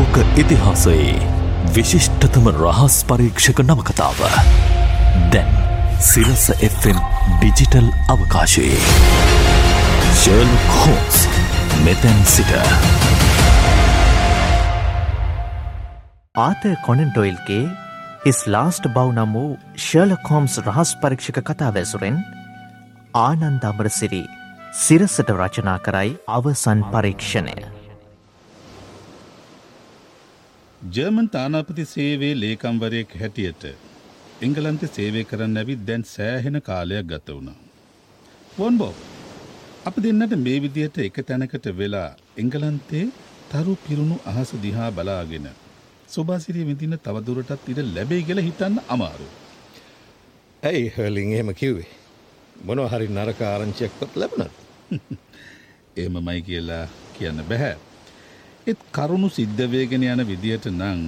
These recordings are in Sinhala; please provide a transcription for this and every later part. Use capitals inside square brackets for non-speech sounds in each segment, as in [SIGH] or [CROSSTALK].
ලෝක ඉතිහාසයේ විශිෂ්ටතම රහස් පරීක්ෂක නවකතාව. දැන් සිරස Fම් ඩිජිටල් අවකාශයේ. ශර්ල් හෝස් මෙතැන් සිට. ආත කොනන්ටොයිල්ගේ හිස් ලාස්ට බව් නම් වූ ශර්ලකෝම්ස් රහස් පරීක්ෂක කතා වැසුරෙන් ආනන්ද අමරසිරි සිරසට රචනා කරයි අවසන් පරීක්ෂණය. ජර්මන් තානාපති සේවේ ලේකම්වරයෙක් හැටියට එංගලන්ත සේවය කරන්න ඇවිත් දැන් සෑහෙන කාලයක් ගත වුණා. වොන් බෝ අප දෙන්නට මේ විදියට එක තැනකට වෙලා එංගලන්තේ තරු පිරුණු අහස දිහා බලාගෙන සුභාසිරිය විඳින්න තවදුරටත් ඉඩ ලැබේ කියලා හිතන්න අමාරු. ඇයි හර්ලිං එහෙම කිව්වේ. මොනව හරි නරක ආරංචියක්වත් ලැබුණත්. [LAUGHS] එහෙමමයි කියලා කියන්න බැහැ. එත් කරුණු සිද්ධ වේගෙන යන විදියට නම්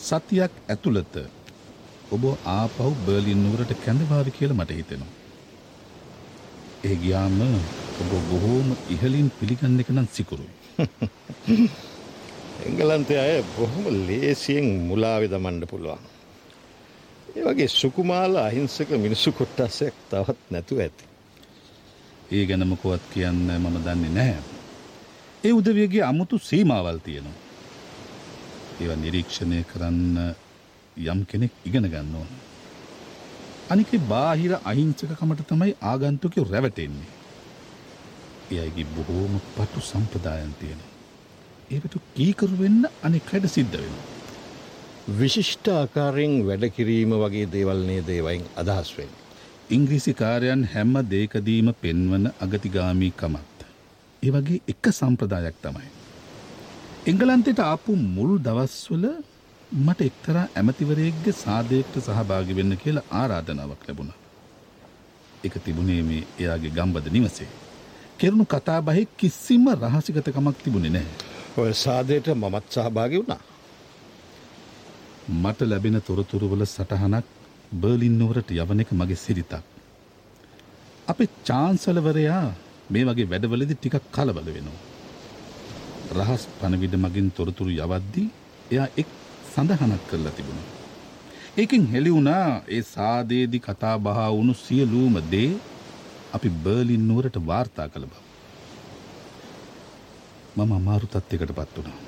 සතියක් ඇතුළත ඔබ ආපහු බර්ලින් නුවරට කැඳවාවි කියලා මට හිතෙනවා. ඒ ගියාම ඔබ බොහෝම ඉහලින් පිළිගන්න එක නම් සිකුරුයි. [LAUGHS] එංගලන්තය අය බොහොම ලේසියෙන් මුලාවි දමණ්ඩ පුළුවන්. ඒ වගේ සුකුමාල අහිංසක මිනිස්සු කොට්ටස්සයක් තවත් නැතුව ඇති. ඒ ගැනමකොවත් කියන්න මම දන්නේ නැහැ. ඒ උදවියගේ අමුතු සීමාවල් තියෙනවා. ඒවා නිරීක්ෂණය කරන්න යම් කෙනෙක් ඉගෙන ගන්න ඕන. අනිකේ බාහිර අහිංසකකමට තමයි ආගන්තුකයෝ රැවටෙන්නේ. ඒ අයගේ බොහෝම පටු සම්ප්‍රදායන් තියෙනවා. ඒකට කීකරු වෙන්න අනෙක් අයට සිද්ධ වෙනවා. විශිෂ්ට ආකාරයෙන් වැඩ කිරීම වගේ දේවල්නේ දේවයින් අදහස් වෙන්. ඉංග්‍රීසි කාරයන් හැම්ම දේකදීම පෙන්වන අගතිගාමී කමත්. ඒ වගේ එක සම්ප්‍රදායක් තමයි. එංගලන්තෙට ආපු මුල් දවස්වල මට එක්තරා ඇමතිවරයෙක්ගේ සාධයක්ට සහභාගි වෙන්න කියලා ආරාධනාවක් ලැබුණ. එක තිබුණේ මේ එයාගේ ගම්බද නිවසේ. කෙරුණු කතාබහෙ කිසිම රහසිගතකමක් තිබුණේ නැහැ. ඔය සාදයට මමත් සහභාගි වුණා. මට ලැබෙන තොරතුරුවල සටහනක් බර්ලින් නුවරට යවන එක මගේ සිරිතක්. අපේ චාන්සලවරයා මේ වගේ වැඩවලදි ටිකක් කලබල වෙනවා. රහස් පණවිඩ මගින් තොරතුරු යවද්දී එයා එක් සඳහනක් කරලා තිබුණා. ඒකින් හෙළි වුණා ඒ සාදේදි කතා බහා වුණු සියලූම දේ අපි බර්ලින් නුවරට වාර්තා කළ බව. මම අමාරු තත්ත්වයකට පත් වුණා.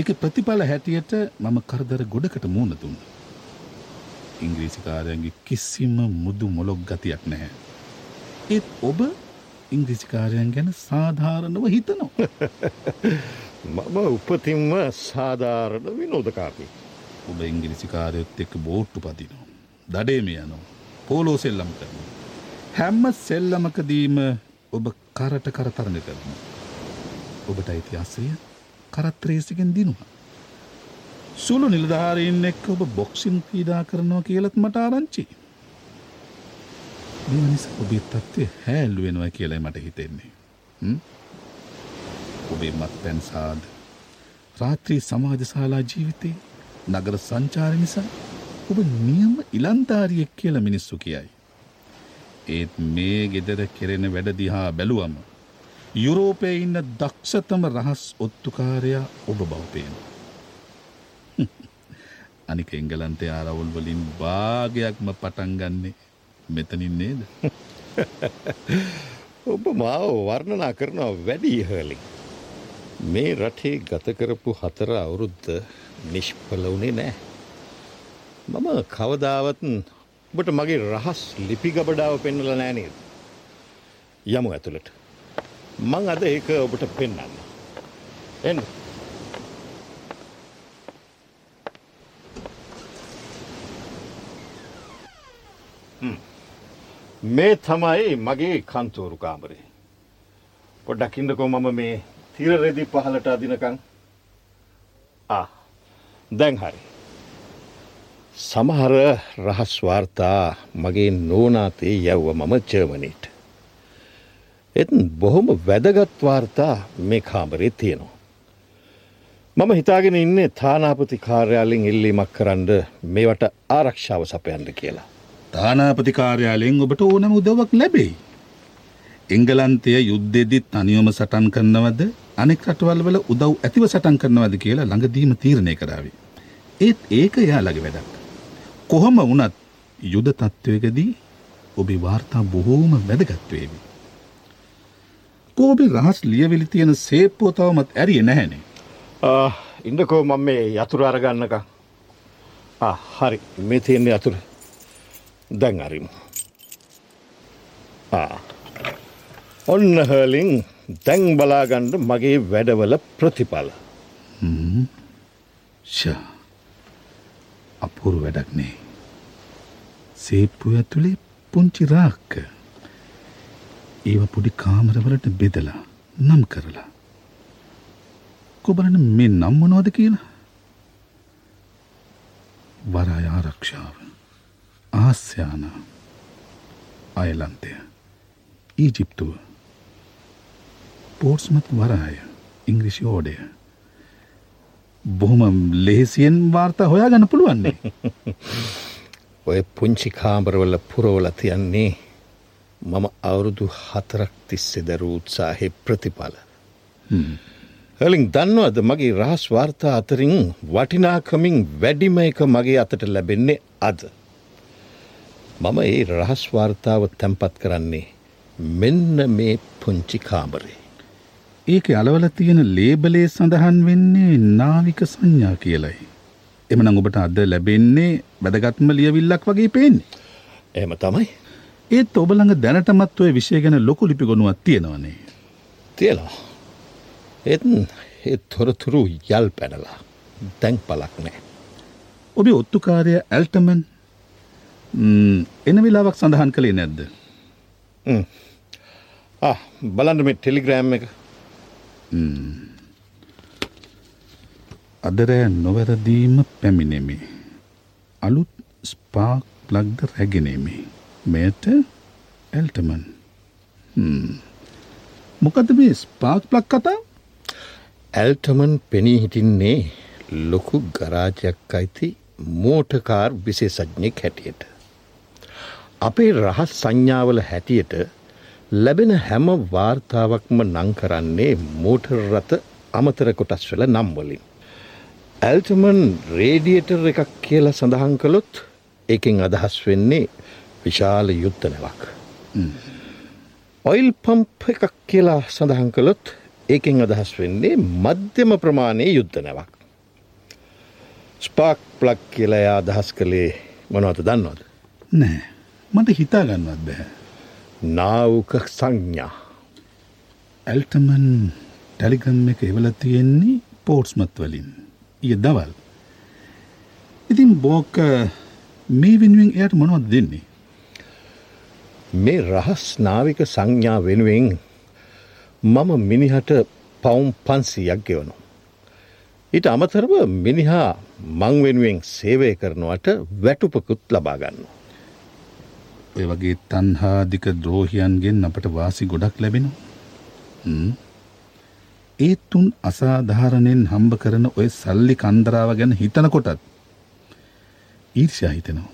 එක ප්‍රතිඵල හැටියට මම කරදර ගොඩකට මූුණ දුන්න. ඉංග්‍රීසිකාරයන්ගේ කිසිම මුදු මොලොක් ගතියක් නැහැ. ඒත් ඔබ ඉංග්‍රිසිකාරයන් ගැන සාධාරණව හිතනවා. [LAUGHS] මම උපතින්ම සාධාරණ විනෝදකාපි. ඔබ ඉංග්‍රිසිකාරයොත් එක්ක බෝට්ටු පතිනවා. දඩේම යනවා. පෝලෝ සෙල්ලම් කරනවා. හැම්ම සෙල්ලමකදීම ඔබ කරට කරතරණ කරනවා. ඔබට අයිතිහාසය කරත්‍රේසිකෙන් දිනවා. සුළු නිලධාරීන් එක්ක ඔබ බොක්සින් පීඩා කරනවා කියලත් මට ආරංචි. මේ නිසා ඔබේ තත්ත්වය හැල්ලු වෙනවා කියලයි මට හිතෙන්නේ. ඔබේ මත් පැන්සාද රාත්‍රී සමාජශාලා ජීවිතේ නගර සංචාර නිසා ඔබ නියම ඉලන්තාරියෙක් කියල මිනිස්සු කියයි. ඒත් මේ ගෙදර කෙරෙන වැඩදිහා බැලුවම යුරෝපය ඉන්න දක්ෂතම රහස් ඔත්තුකාරයා ඔබ බවපේන. [LAUGHS] අනික එංගලන්තේ ආරවුල් වලින් භාගයක්ම පටන්ගන්නේ මෙතනින් නේද. [LAUGHS] ඔබ මාව වර්ණනා කරනවා වැඩි ඉහලින්. මේ රටේ ගතකරපු හතර අවුරුද්ධ නිෂ්පල වුණේ නෑ. මම කවදාවත් ඔබට මගේ රහස් ලිපි ගබඩාව පෙන්නල නෑනේද. යමු ඇතුළට. මං අද ඒක ඔබට පෙන්න්න. එන්න. මේ තමයි මගේ කන්තෝරු කාමරේ. පොඩ්ඩක්කින්නකෝ මම මේ තිරරෙදි පහලට අදිනකං ආ දැන් හරි. සමහර රහස්වාර්තා මගේ නෝනාතේ යැව්ව මම ජර්මනීට. එත් බොහොම වැදගත්වාර්තා මේ කාමරේ තියෙනවා. මම හිතාගෙන ඉන්නේ තානාපති කාර්යාලෙන් ඉල්ලීමක් කරන්න මේවට ආරක්ෂාව සපයන්න කියලා. තානාපති කාර්යාලයෙන් ඔබට ඕනම උදවක් ලැබෙයි. එංගලන්තය යුද්ධෙදිත් අනියොම සටන් කරනවද අනෙක් රටවල් වල උදව් ඇතිව සටන් කරනවාද කියලා ළඟදීම තීරණය කරාවේ. ඒත් ඒක එයාලගේ වැඩක්. කොහොම වුණත් යුද තත්ත්වයකදී ඔබේ වාර්තා බොහෝම වැදගත්වේවි. කෝබි රහස් ලියවිලි තියෙන සේප්පුව තවමත් ඇරිය නැහැනේ. ඉන්නකෝ මම මේ යතුර අරගන්නක හරි මේ තියෙන්නේ අතුර දැන් අරිමු ඔන්න හලින් දැන් බලාගණ්ඩ මගේ වැඩවල ප්‍රතිඵල ෂා අපුරු වැඩක්නේ. සේප්පු ඇතුළේ පුංචි රාක්ක. ඒව පොඩි කාමරවලට බෙදලා නම් කරලා. කොබලන මේ නම්මනෝද කියලා. වරාය ආරක්ෂාව. ආස්්‍යයාන අයලන්තය ඊජිප්තුව පෝර්ස්මත් වරාය ඉංග්‍රිෂි ඕඩය බොහොම ලේසියෙන් වාර්තා හොයා ගන්න පුළුවන්නේ. [LAUGHS] ඔය පුංචි කාම්බරවල පුරෝල තියන්නේ මම අවුරුදු හතරක් තිස්සෙ දරු උත්සාහය ප්‍රතිඵල. හලින් දන්නවද මගේ රහස් වාර්තා අතරින් වටිනාකමින් වැඩිම එක මගේ අතට ලැබෙන්නේ අද. මම ඒ රහස් වාර්තාව තැන්පත් කරන්නේ මෙන්න මේ පුංචි කාමරේ. ඒක අලවල තියෙන ලේබලේ සඳහන් වෙන්නේ නාවික සංඥා කියලයි. එමනම් ඔබට අද ලැබෙන්නේ වැදගත්ම ලියවිල්ලක් වගේ පේන්නේ. එම තමයි. ඒත් ඔබළඟ දැනටමත් ඔය විෂය ගැන ලොකු ලිපි ගොනුවක් තියෙනවනේ. තියලා. ඒත් ඒ තොරතුරු යල් පැනලා දැන් පලක් නෑ. ඔබේ ඔත්තුකාරය ඇල්ටමන් එන වෙලාවක් සඳහන් කළේ නැද්ද. බලන්ඩ මේ ටෙලිග්‍රෑම් එක අදරෑ නොවැරදීම පැමිණෙමි. අලුත් ස්පාක් ප්ලග්ද රැගෙනෙමි. මෙයට ඇල්ටමන්. මොකද මේ ස්පාක් ප්ලක් කතා ඇල්ටමන් පෙනී හිටින්නේ ලොකු ගරාජයක් අයිති මෝටකාර් විශේසඥෙක් හැටියට. අපේ රහස් සංඥාවල හැටියට ලැබෙන හැම වාර්තාවක්ම නං කරන්නේ මෝටර් රථ අමතර කොටස් වල නම්වලින්. ඇල්ටමන් රේඩියටර් එකක් කියලා සඳහන් කළොත් ඒකෙන් අදහස් වෙන්නේ විශාල යුද්ධනවක්. ඔයිල් පම්ප් එකක් කියලා සඳහන් කළොත් ඒකෙන් අදහස් වෙන්නේ මධ්‍යම ප්‍රමාණයේ යුද්ධනවක්. ස්පාක් ප්ලක් කියලයා අදහස් කළේ මොනවත දන්නවද. නෑ මට හිතාගන්නවත් බැහැ. නාවක සංඥා. ඇල්ටමන් ටැලිගම් එක එවල තියෙන්නේ පෝට්ස්මත් වලින් ඊය දවල්. ඉතින් බෝක මේ වෙනුවෙන් එයට මොනවද දෙන්නේ. මේ රහස් නාවික සංඥා වෙනුවෙන් මම මිනිහට පවුම් පන්සීයක් ගෙවනු. ඊට අමතරව මිනිහා මං වෙනුවෙන් සේවය කරනවට වැටුපකුත් ලබාගන්න. ඔය වගේ තන්හාදික ද්‍රෝහියන්ගෙන් අපට වාසි ගොඩක් ලැබෙන. ඒත්තුන් අසාධාරණයෙන් හම්බ කරන ඔය සල්ලි කන්දරාව ගැන හිතනකොටත් ඊර්ෂා හිතනවා.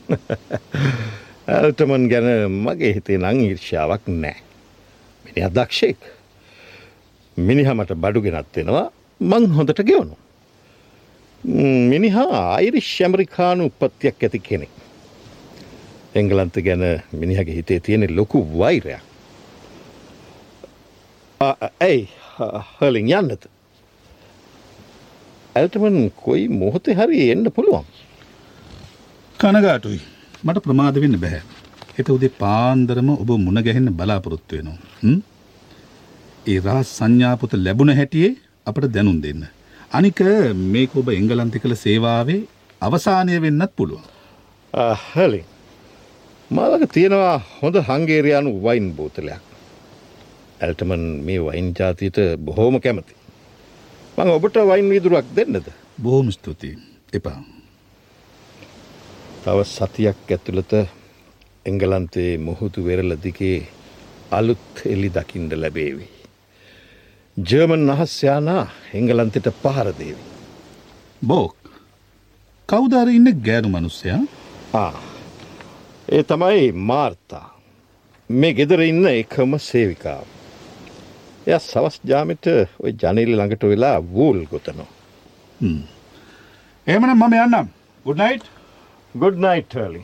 [LAUGHS] ඇල්ටමන් ගැන මගේ හිතේ නං ඊර්ෂාවක් නෑ. මිනි අදක්ෂයෙක්. මිනිහමට බඩු ගෙනත් වෙනවා මං හොඳට ගෙවනු. මිනිහා අයිරි ශැමරිකානු උපත්තියක් ඇති කෙනෙක්. එංගලන්ත ගැන මිනිහගේ හිතේ තියෙන ලොකු වෛරයක්. ඇයි හලින් යන්නත. ඇල්ටමන් කොයි මොහොතේ හරි එන්න පුළුවන්. කනගාටුයි මට ප්‍රමාද වෙන්න බැහැ. එත උදේ පාන්දරම ඔබ මුණ ගැහෙන්න බලාපොරොත්තු වෙනවා. ඒ රහස් සංඥාපොත ලැබුණ හැටියේ අපට දැනුම් දෙන්න. අනික මේක ඔබ එංගලන්තෙ කළ සේවාවේ අවසානය වෙන්නත් පුළුවන්. හලි. මාලක තියෙනවා හොඳ හංගේරයානු වයින් බෝතලයක්. ඇල්ටමන් මේ වයින් ජාතියට බොහෝම කැමති. මං ඔබට වයින් විදුරක් දෙන්නද. බොහෝම ස්තුතියි එපා. තව සතියක් ඇතුළත එංගලන්තේ මුහුදු වෙරල දිගේ අලුත් එලි දකිින්ඩ ලැබේවි. ජර්මන් නහස්යානා එංගලන්තෙට පහරදේවි. බෝක් කෞදාර ඉන්න ගෑනු මනුස්සයා ආ ඒ තමයි මාර්තා මේ ගෙදර ඉන්න එකම සේවිකාව. එය සවස් ජාමිට ඔය ජනීල ළඟට වෙලා වූල් ගොතනවා. එහෙමනම් මම යන්නම් ගුඩ්නයිට් ගොඩ් නයිට් හලි.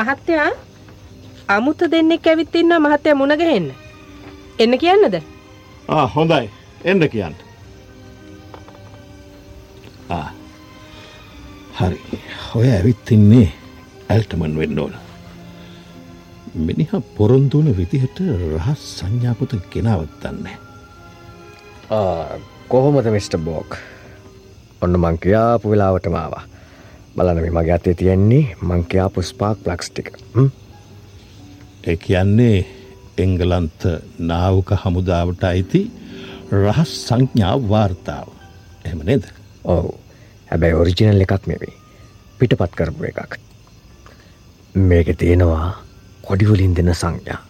මහත්තයා අමුත දෙන්නෙක් ඇවිත් ඉන්නවා මහත්තයා මුණ ගැහෙන්න. එන්න කියන්නද? ආ හොඳයි එන්න කියන්න. හරි ඔය ඇවිත්තින්නේ ඇල්ටමන් වෙන්න ඕන. මිනිහ පොරොන්දුවන විදිහට රහස් සංඥාපත ගෙනවත්තන්නේ. කොහොමද මිට. බෝක් ඔන්න මං කියාපු වෙලාවට මාවා බලන මේ මගේ අතේ තියෙන්නේ මං කියාපු ස්පාක් ප්ලක්ස් ටික. ඒ කියන්නේ එංගලන්ත නාවක හමුදාවට අයිති රහස් සංඥා වාර්තාව. එහම නේද. ඔවු. හැබැයි ඔරිජිනල් එකක් නෙවෙයි. පිටපත් කරපු එකක්. මේක තියෙනවා කොඩිවලින් දෙන සංඥා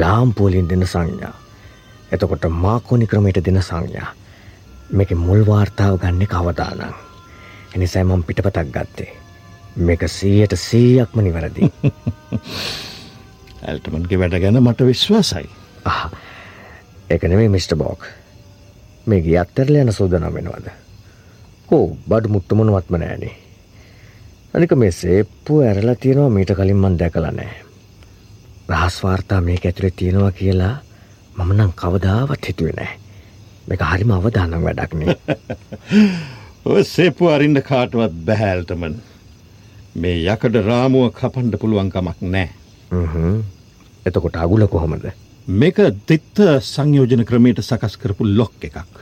ලාම්පුවලින් දෙන සංඥා. එතකොට මාකෝනි ක්‍රමයට දෙන සංඥා. මේක මුල් වාර්තාව ගන්න කවදානම් එනිසයි මම පිටපතක් ගත්තේ. මේක සීයට සීයක්ම නිවැරදි. [LAUGHS] ඇල්ටමන්ගේ වැඩ ගැන මට විශ්වාසයි. එක නෙමේ මිට. බෝක්. මේ ගිය අත්තරල යන සෝදනම් වෙනවද? හෝ බඩු මුට්ටමොනුවත්ම නෑනේ. අනික මේ සේප්පු ඇරලා තියෙනවා මීට කලින් මන් දැකලා නෑ. රහස්වාර්තා මේක ඇතුළේ තියෙනවා කියලා මම නම් කවදාවත් හිතුවේ නෑ. මේක හරිම අවදානම් වැඩක්නේ [LAUGHS] ඔය සේපු අරින්න කාටවත් බැහැල්ටමන් මේ යකඩ රාමුව කපන්ඩ පුළුවන්කමක් නෑ. එතකොට අගුල කොහොමද මේක දෙත්ත සංයෝජන ක්‍රමයට සකස් කරපු ලොක් එකක්.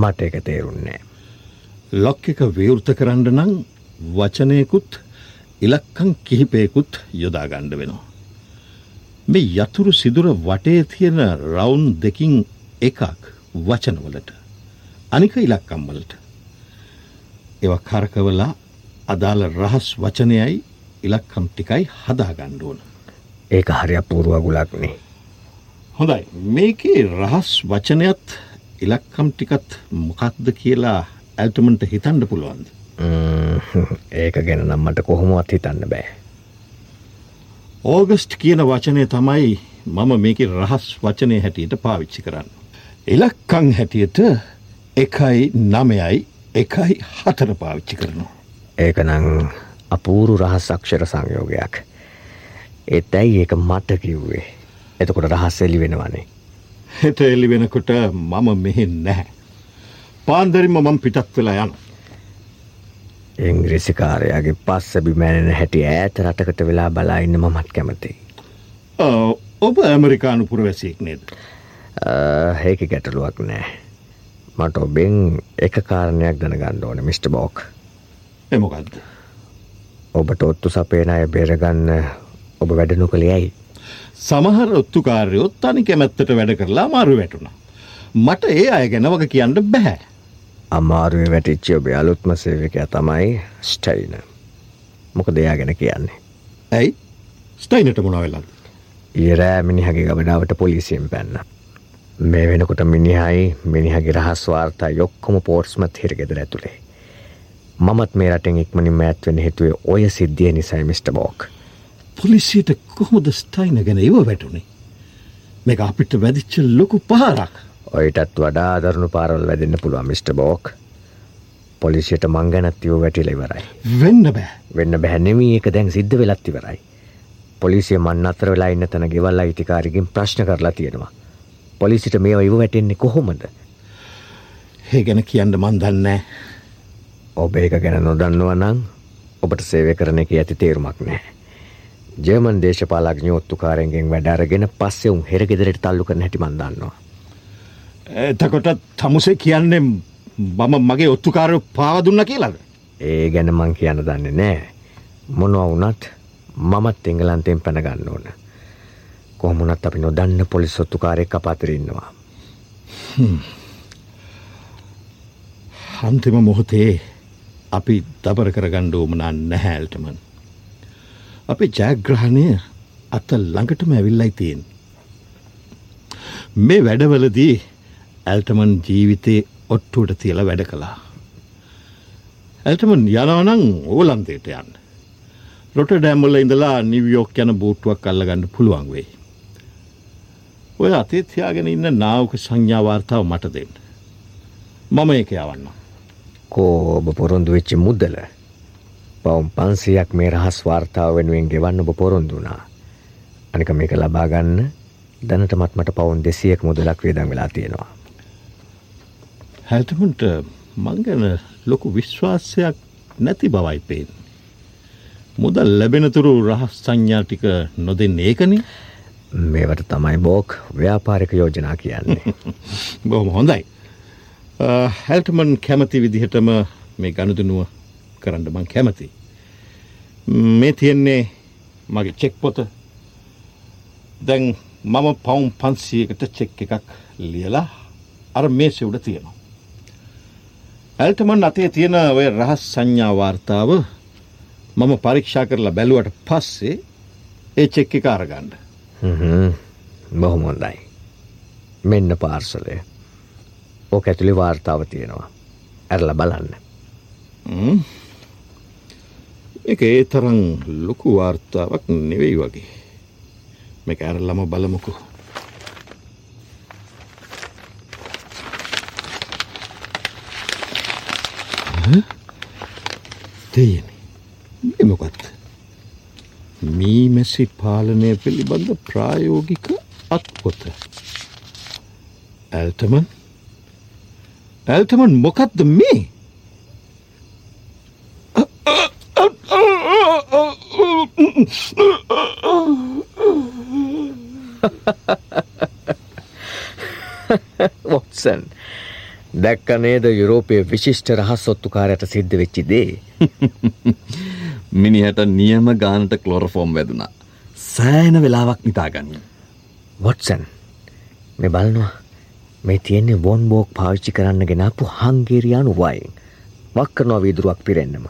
මට එක තේරුන්නේ. ලොක් එක විවෘත කරන්න නං වචනයකුත් ඉලක්කං කිහිපයකුත් යොදාගණ්ඩ වෙනවා. මේ යතුරු සිදුර වටේ තියෙන රවුන් දෙකින් එකක් වචනවලට අනික ඉලක්කම්වලට ඒව කරකවලා අදාළ රහස් වචනයයි ඉලක්කම් ටිකයි හදාගණ්ඩුවන. ඒක හරි අපූරුවගුලක්නේ. හොඳයි මේකේ රහස් වචනයත් ඉලක්කම් ටිකත් මොකක්ද කියලා ඇල්ටමන්ට හිතන්ඩ පුළුවන්ද. ඒක ගැන නම්මට කොහොමවත් හිතන්න බෑ. ඕගස්ට් කියන වචනය තමයි මම මේක රහස් වචනය හැටියට පාවිච්චි කරන්න. ඉලක්කං හැටියට එකයි නමයයි එකයි හතර පාවිච්චි කරනවා. ඒක නං අපූරු රහස් අක්ෂර සංයෝගයක්. ඒත් ඇයි ඒක මට කිව්වේ. එතකොට රහස් එලි වෙනවනේ. හෙට එලි වෙනකොට මම මෙහෙන් නැහැ. පාන්දරින්ම මම පිටත් වෙලා යන. ඉංග්‍රිසිකාරයාගේ පස්ස බිමෑනෙන හැටි ඈත රටකට වෙලා බලා ඉන්න මමත් කැමති. ඔබ ඇමරිකානු පුරවැසියෙක් නේද. ඒක ගැටලුවක් නෑ. මට ඔබෙන් එක කාරණයක් දැනගන්න ඕන මිට. බෝක් එමොකක්ද. ඔබට ඔත්තු සපේන අය බේරගන්න ඔබ වැඩනු කළේයයි. සමහර ඔත්තුකාරයොත් අනි කැමැත්තට වැඩ කරලා මාරු වැටුණ. මට ඒ අය ගැනවක කියන්න බැහැ. අමාරුවේ වැටිච්චි ඔබේ අලුත්ම සේවකයා තමයි ස්ටයින. මොක දෙයා ගැන කියන්නේ. ඇයි ස්ටයිනට මොනවෙලද. ඒරෑ මිනිහගේ ගබඩාවට පොලිසියෙන් පැන්න. මේ වෙනකොට මිනිහයි මිනිහගේ රහස්වාර්තා යොක්කොම පෝර්ස්මත් හිරගෙදර ඇතුළේ. මමත් මේ රටෙන් ඉක්මනින් මෑත්වෙන හිතුවේ ඔය සිද්ධිය නිසයි මිට. බෝක්. පොලිසියට කොහොමද ස්ටයින ගැන ඉව වැටුනේ. මේ අපිට වැදිච්ච ලොකු පහරක්. ඔයටත් වඩා දරුණු පාරවල් වැදන්න පුළුවන් මිට. බෝක්. පොලිසියට මංගැනත්තිව වැටිල ඉවරයි. වෙන්න බෑ වෙන්න බැහැනෙමී එක දැන් සිද්ධ වෙලත් ඉවරයි. පොලිසිය මන්න අතර වෙලා ඉන්න තැන ගෙවල් අයිතිකාරකින් ප්‍රශ්න කරලා තියෙනවා. පොලිසිට මේ ඉව වැටෙන්නේ කොහොමද. ඒ ගැන කියන්න මන් දන්නෑ. ඔබ ඒක ගැන නොදන්නවා නං ඔබට සේවය කරන එක ඇති තේරුමක් නෑ. ජර්මන් දේශපාලක් ඥෝත්තුකාරෙන්ගෙන් වැඩාරගෙන පස්සේ උන් හෙරගෙදරට තල්ලු කරන හැටි මන්දන්නවා. එතකොට තමුසේ කියන්නේ මම මගේ ඔත්තුකාරය පාවදුන්න කියලාද. ඒ ගැන මං කියන්න දන්නේ නෑ. මොනවා වනත් මමත් එංගලන්තයෙන් පැනගන්න ඕන. කොහමුණත් අපි නොදන්න පොලිස් ඔත්තුකාරෙක් අපාතරඉන්නවා. හන්තිම මොහොතේ අපි දබර කරගණ්ඩ ඕමනා නැහැල්ටමන්. අපේ ජයග්‍රහණය අත ළඟටම ඇවිල්ලයි තියෙන්. මේ වැඩවලදී ඇල්ටමන් ජීවිතේ ඔට්ටුවට තියල වැඩ කළා. ඇල්ටමන් යනවනං ඕලන්තයට යන්න. රොට ඩැම්මල ඉඳලා නිවියෝක් යන බූට්ටුවක් අල්ලගන්න පුළුවන් වෙයි. ඔය අතේත්යාගෙන ඉන්න නාවක සංඥාවාර්තාව මට දෙන්න. මම ඒක යවන්න. කෝ ඔබ පොරොන්දු වෙච්චි මුද්දල පවුම් පන්සියක් මේ රහස් වාර්තාව වෙනුවෙන් ගෙවන්න ඔබ පොරොන්දුනා. අනික මේක ලබාගන්න දැනටමත් මට පවුන් දෙසියක් මුදලක් වේදන් වෙලා තියෙනවා. හැල්ටමට මංගන ලොකු විශ්වාසයක් නැති බවයි පේෙන්. මුදල් ලැබෙනතුරු රහස් සංඥා ටික නොදෙන්න ඒකන මේවට තමයි බෝක් ව්‍යාපාරික යෝජනා කියන්නේ. [LAUGHS] බොහොම හොඳයි. හැල්ටමන් කැමති විදිහටම මේ ගණුදනුව කරන්න මං කැමති. මේ තියෙන්නේ මගේ චෙක් පොත දැන් මම පවුම් පන්සියකට චෙක් එකක් ලියලා අර මේ සෙවුඩ තියෙනවා. ඇල්ටමන් අතේ තියෙන ඔය රහස් සංඥාවාර්තාව මම පරීක්ෂා කරලා බැලුවට පස්සේ ඒ චෙක් එක අරගණ්ඩ. Mm-hmm. බොහොම හොඳයි. මෙන්න පාර්සලය. ඕක ඇතුළි වාර්තාව තියෙනවා. ඇරල බලන්න. එක ඒ තරං ලොකු වාර්තාවක් නෙවෙයි වගේ. මේ ඇරලම බලමුකු. තියෙන එමොකත් මීමැසි පාලනය පිළිබඳ ප්‍රායෝගික අත්පොත. ඇල්තමන්? ඇල්තමන් මොකක්ද මේ? වොත්සන් දැක්ක නේද යුරෝපය විශිෂ්ට රහස් ඔත්තුකාරයට සිද්ධ වෙච්චි දේ. [LAUGHS] මිනිහට නියම ගානට කලොරෆෝම් වැදුනා. සෑන වෙලාවක් නිතාගන්න. වොටසන් මෙ බලනවා මේ තියෙන්නේ වොන් බෝක් පාවිච්චි කරන්න ගෙනපු හංගේරයානු වයින් වක් කරනවා වීදුරුවක් පිරෙන්න්නම.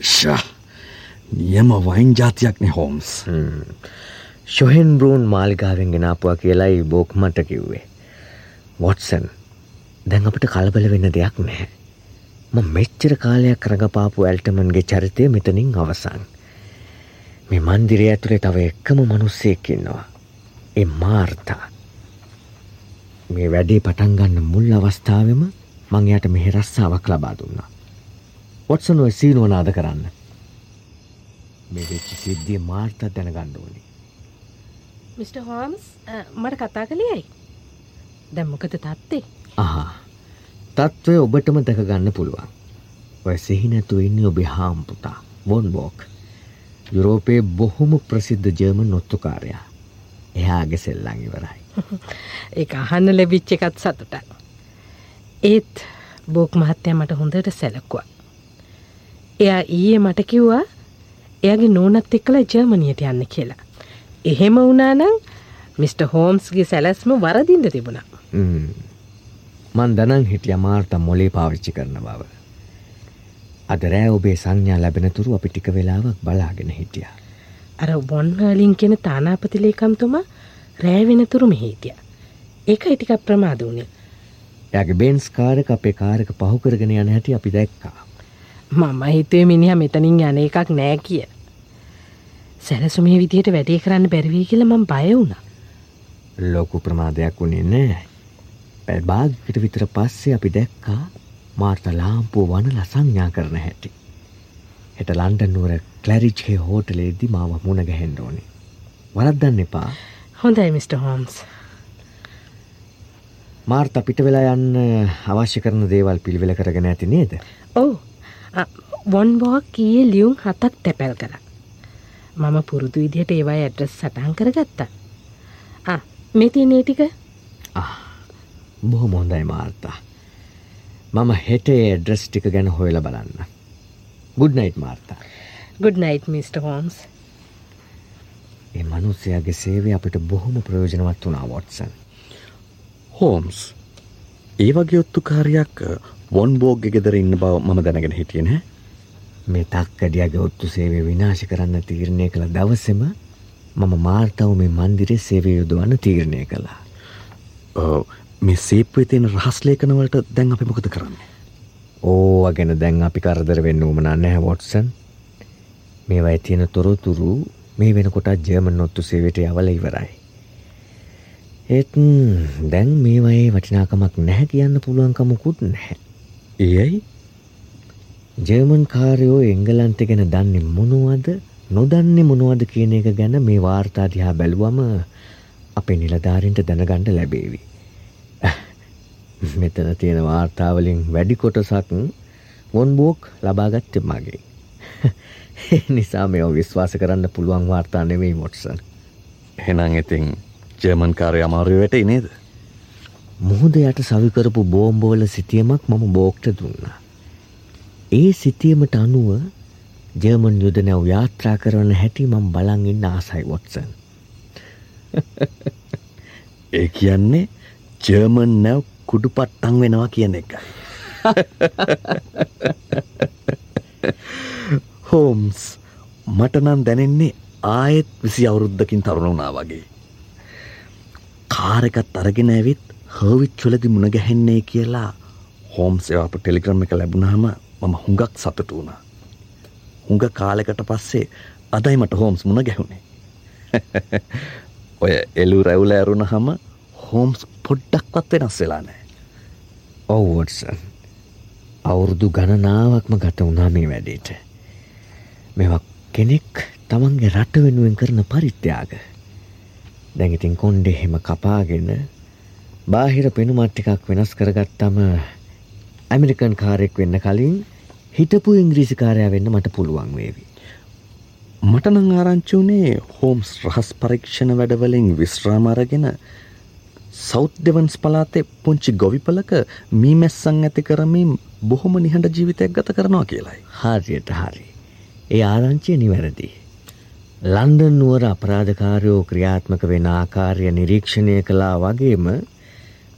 ෂා නියම වයින් ජාතියක්නෙ හෝම්ස් ශොහෙන් බරූන් මාලිකාවෙන් ගෙනාපුවා කියලායි බෝක් මට කිව්වේ. වොටසන් දැන් අපට කලබල වෙන්න දෙයක් නැහැ. ම මෙච්චර කාලයක් කරගපාපු ඇල්ටමන්ගේ චරිතය මෙතනින් අවසන්. මේ මන්දිරය ඇතුළේ තව එක්කම මනුස්සයෙක්කින්නවා. එ මාර්තා. මේ වැඩේ පටන්ගන්න මුල් අවස්ථාවම මං යට මෙහෙ රස්සාාවක් ලබා දුන්නා. වොටසන් ඔය සීනුවනාද කරන්න. මේ වෙච්චි සිද්ධිය මාර්තත් දැනගන්න ඕනි. මිට. හෝම්ස් මට කතා කළයයි. දැම්මොකද තත්තේ. අහා තත්ත්වය ඔබටම දැකගන්න පුළුවන්. ඔය සිහිනැතු ඉන්න ඔබේ හාම්පුතා වොන් බෝක්. යුරෝපයේ බොහොම ප්‍රසිද්ධ ජර්ම නොත්තුකාරයා. එයාගේ සෙල්ලං ඉවරයි. ඒ අහන්න ලැබිච්ච එකත් සතුට. ඒත් බෝක් මහත්තය මට හොඳට සැලක්වා. එයා ඊයේ මට කිව්වා එයාගේ නෝනත් එක්කලා ජර්මනියට යන්න කියලා. එහෙම වුණානං මිට. හෝම්ස්ගේ සැලැස්ම වරදින්ට තිබුණා. මන් දනං හිටිය මාර්ත මොලේ පාවිච්චි කරන බව. අද රෑ ඔබේ සංඥා ලැබෙනතුරු අපි ටික වෙලාවක් බලාගෙන හිටිය. අර බොන්හලින් කෙන තානාපතිලේකම්තුම රෑවෙනතුරු මෙහිටිය. ඒක ඉටික ප්‍රමාද වුණේ. ඇගේ බෙන්ස් කාරක අපේ කාරක පහුකරගෙන යන හැටි අපි දැක්කා. මම හිතුවේ මිනිහ මෙතනින් යන එකක් නෑ කිය. සැලසුමේ විදියට වැඩේ කරන්න බැරිවී කියල මං බය වුණ. ලොකු ප්‍රමාදයක් වුණේ නෑ. පැල් භාගකට විතර පස්සේ අපි දැක්කා මාර්ත ලාම්පුව වන ලසංඥා කරන හැටි. හෙට ලන්ඩන්නුවර කලරිච්හේ හෝටලේදි මාව මුණ ගැහෙන්ඩ ඕනි. වරද්දන්න එපා හොඳයි මිට. හෝම්ස්. මාර්ත පිට වෙලා යන්න අවශ්‍ය කරන දේවල් පිළිවෙල කරගෙන ඇති නේද. ඕ වොන්බෝක් කියේ ලියුම් හතක් තැපැල් කර. මම පුරුදු විදිහට ඒවා ඇඩ්‍රස් සටහන් කරගත්තා. මෙති නේටික බොහොම හොඳයි මාර්තා. මම හෙටේ ඇඩ්‍රස් ටික ගැන හොයල බලන්න. Good night Martha. Good night mister. Holmes. ඒ මනුස්සයාගේ සේවය අපිට බොහොම ප්‍රයෝජනවත් වුණා වොට්සන්. හෝම්ස් ඒ වගේ ඔත්තුකාරයක් වොන් බෝග්ග ගෙදර ඉන්න බව මම දැනගෙන හිටියන මේ තක්කඩියගේ ඔත්තු සේවය විනාශ කරන්න තීරණය කළ දවසෙම මම මාර්තාව මේ මන්දිරේ සේවය යුදවන්න තීරණය කළා. මේ සේප්වේ තියෙන රහස්ලේකනවලට දැන් අපි මොකද කරන්නේ. ඕ ගැන දැන් අපි කරදර වෙන්න උමනා නැහැ වොට්සන් මේවයි තියෙන තොරතුරු මේ වෙනකොට ජර්මන් නොත්තු සේවට යවල ඉවරයි. ඒත් දැන් මේවයේ වටිනාකමක් නැහැ කියන්න පුළුවන්කමකුත් නැහැ. ඒයි ජර්මන් කාරයෝ එංගලන්ත ගැන දන්නේ මොනවද නොදන්නේ මොනවද කියන එක ගැන මේ වාර්තාදිහා බැලුවම අපේ නිලධාරින්ට දැනගණ්ඩ ලැබේවි. මෙතන තියෙන වාර්තාවලින් වැඩි කොටසක් වොන්බෝක් ලබාගත්තෙ මගේ. නිසා මෙ විශ්වාස කරන්න පුළුවන් වාර්තා නෙවෙයි මොට්සන්. හෙනං ඉතින් ජර්මන් කාරය අමාරුව වැට නේද. මුහුද යට සවිකරපු බෝම්බෝල සිතියමක් මම බෝක්ට දුන්නා. ඒ සිතියමට අනුව ජර්මන් යුද නැව් යාත්‍රා කරන හැටි මම් බලංඉන්න ආසයි වොටසන්. ඒ කියන්නේ ජර්මන් නැව් කුඩු පට්ටං වෙනවා කියන එකයි. [LAUGHS] හෝම්ස් මටනන් දැනෙන්නේ ආයෙත් විසි අවුරුද්ධකින් තරුණ වුණා වගේ. කාරකත් අරගෙන ඇවිත් හවිත් චොලදි මුණ ගැහෙන්නේ කියලා හෝම් සේවාප ටෙලිග්‍රම් එක ලැබුණහම මම හුඟක් සතුට වුණා. හුඟ කාලෙකට පස්සේ අදයි මට හෝම්ස් මුණ ගැහුණේ. [LAUGHS] ඔය එලු රැවුල ඇරුණ හම හෝම්ස් පොඩ්ඩක්වත් වෙනස් වෙලා නෑ. ඔව්වටසන් අවුරුදු ගණනාවක්ම ගත වුණා මේ වැඩේට. මෙවක් කෙනෙක් තමන්ගේ රට වෙනුවෙන් කරන පරිත්‍යාග. දැඟිතින් කොන්්ඩෙ හෙම කපාගෙන බාහිර පෙනුමට්ටිකක් වෙනස් කරගත්තම ඇමරිකන් කාරෙක් වෙන්න කලින් හිටපු ඉංග්‍රීසිකාරය වෙන්න මට පුළුවන් වේවි. මටනං ආරංචි වනේ හෝම්ස් රහස් පරීක්ෂණ වැඩවලින් විශ්‍රාමාරගෙන සෞත් දෙවන්ස් පලාතේ පුංචි ගොවිපලක මීමැස්සං ඇති කරමින් බොහොම නිහඬ ජීවිතයක් ගත කරනවා කියලායි. හාරියට හරි. ඒ ආරංචිය නිවැරදි. ලන්ඩන් නුවර අපරාධකාරයෝ ක්‍රියාත්මක වෙන ආකාරය නිරීක්ෂණය කලා වගේම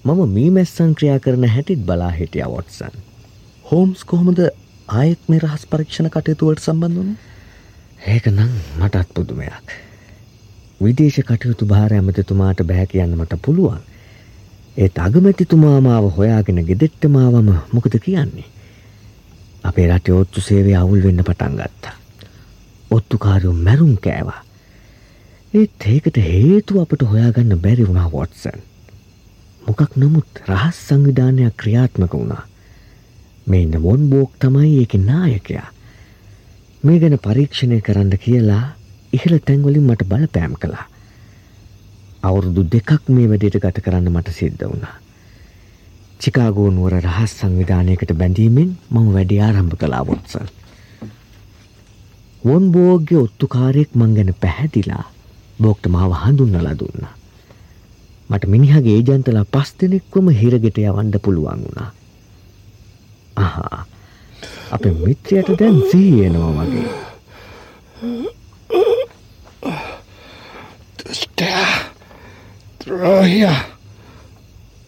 මම මීමැස්සන් ක්‍රියා කරන හැටිත් බලා හිටිය වොටසන්. හෝම්ස් කොහොමද ආයෙත් මේ රහස් පරීක්ෂණ කටයුතුවලට සම්බන්ධ වන ඒක නම් මටත් පුදුමයක්. විදේශ කටයුතු භාර ඇමතිතුමාට බැහැ කියන්න මට පුළුවන්. ඒත් අගමැතිතුමා මාව හොයාගෙන ගෙදෙට්ටමාවම මොකද කියන්නේ. අපේ රටේ ඔත්තු සේවය අවුල් වෙන්න පටන් ගත්තා. ඔත්තුකාරයෝ මැරුම් කෑවා. ඒත් ඒකට හේතු අපට හොයාගන්න බැරි වුණා වොටසන්. මොකක් නමුත් රහස් සංවිධානයක් ක්‍රියාත්මක වුණා. මේ ඉන්න මොන් බෝක් තමයි ඒක නායකයා. මේ ගැන පරීක්ෂණය කරන්න කියලා ඉහළ තැන්වලින් මට බලපෑම් කළා. අවුරුදු දෙකක් මේ වැඩට ගත කරන්න මට සිද්ධ වුණා. චිකාගෝ නුවර රහස් සංවිධානයකට බැඳීමෙන් මම වැඩි ආරම්භ කලා වොත්සල්. වොන් බෝග්‍ය ඔත්තුකාරයෙක් මං ගැන පැහැදිලා බෝක්ට මාව හඳුන්නලා දුන්න. මට මිනිහගේ ඒජන්තලා පස් දෙනෙක්වම හිරගෙට යවන්ඩ පුළුවන් වුණා. අහා. අප මිත්‍රයට දැන් සීයනවා වගේ. දුෂ්ටයා. ද්‍රෝහිය.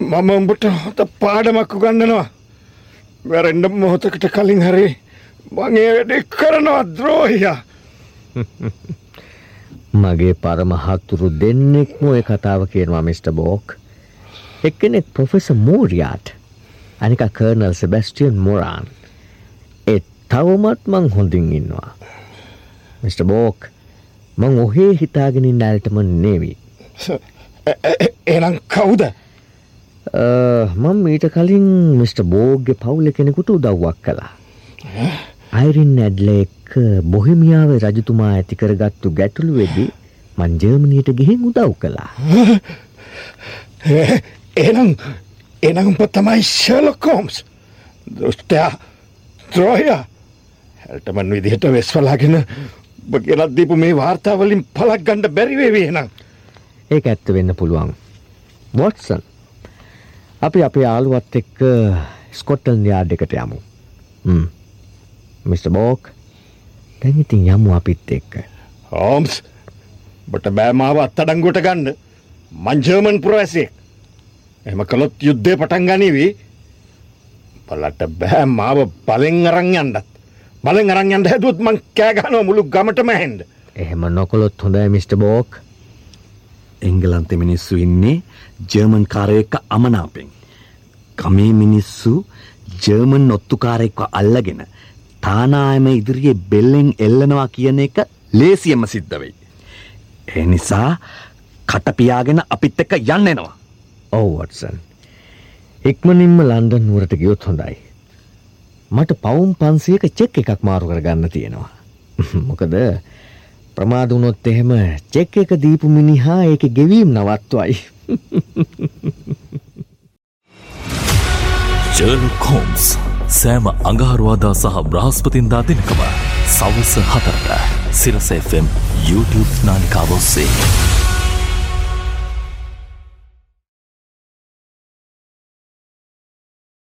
මම උඹට හොත පාඩමක් උගන්නනවා වැරෙන්ඩ මොහොතකට කලින් හරි මගේ වැඩෙක් කරනවා ද්‍රෝහිය [LAUGHS] මගේ පරමහත්තුරු දෙන්නෙක්ම ඔය කතාව කියනවා මිට. බෝක් එක්කෙනෙක් පොෆෙස මෝරියාට් අනික කර්නල් සෙබැස්ටියන් මොරාන් එ තවමත් මං හොඳින් ඉන්නවා. මිට. බෝක් මං ඔහේ හිතාගෙනින් ඇල්ටම නේවී. [LAUGHS] එනම් කවුද මං මීට කලින් මිට. බෝග්‍ය පවුල කෙනෙකුට උදව්වක් කලා. අයිරින් ඇඩ්ල එක්ක බොහිමියාව රජතුමා ඇතිකරගත්තු ගැටලු වෙදි මං ජර්මණයට ගිහින් උදව් කළා. [LAUGHS] එනම් එනම්ප තමයි ශලකෝම්ස් දෘෂ්ටයා ත්‍රෝය හැල්ටමන් විදිහට වෙස්වලාගෙන ගෙනත් දීපු මේ වාර්තාවලින් පලක් ගණ්ඩ බැරිවේ නම් ඒක ඇත්ත වෙන්න පුළුවන්. වොටසන් අපි අපේ ආලුවත් එක්ක ස්කොට්ටල් යාඩ් එකට යමු. මිට. බෝක් දැන් ඉතින් යමු අපිත් එක්ක. හෝම්ස් බට බෑමාව අත්තඩංගුවට ගන්න මංජර්මන් පුරවැසේ එම කළොත් යුද්ධය පටන් ගනිවී පලට බෑ මාව බලෙන් අරං යන්ඩත් බලෙන් අරං යන්ට හැදුවත් මං කෑගනව මුළු ගමටම හැන්ඩ එහෙම නොකොළොත් හොඳයි මිට. බෝක් එංගලන්ත මිනිස්සු ඉන්නේ ජර්මන් කාරයක අමනාපෙන්. ගමේ මිනිස්සු ජර්මන් නොත්තුකාරෙක්ව අල්ලගෙන තානායම ඉදිරියේ බෙල්ලෙන් එල්ලනවා කියන එක ලේසියම සිද්ධ වෙයි. ඒ නිසා කටපියාගෙන අපිත් එක්ක යන්න එනවා. ඔව් වටසන්. ඉක්මනින්ම ලන්ඩන් නුවරට ගියොත් හොඳයි. මට පවුම් පන්සියක චෙක් එකක් මාරු කරගන්න තියෙනවා. [LAUGHS] මොකද ප්‍රමාද වුණොත් එහෙම චෙක් එක දීපු මිනිහා ඒක ගෙවීම් නවත්වයි. [LAUGHS] ෂර්ලොක් හෝම්ස් සෑම අඟහරුවාදා සහ බ්‍රහස්පතින්දා දිනකම සවස හතරට සිරස FM YouTube නාලිකාව ඔස්සේ.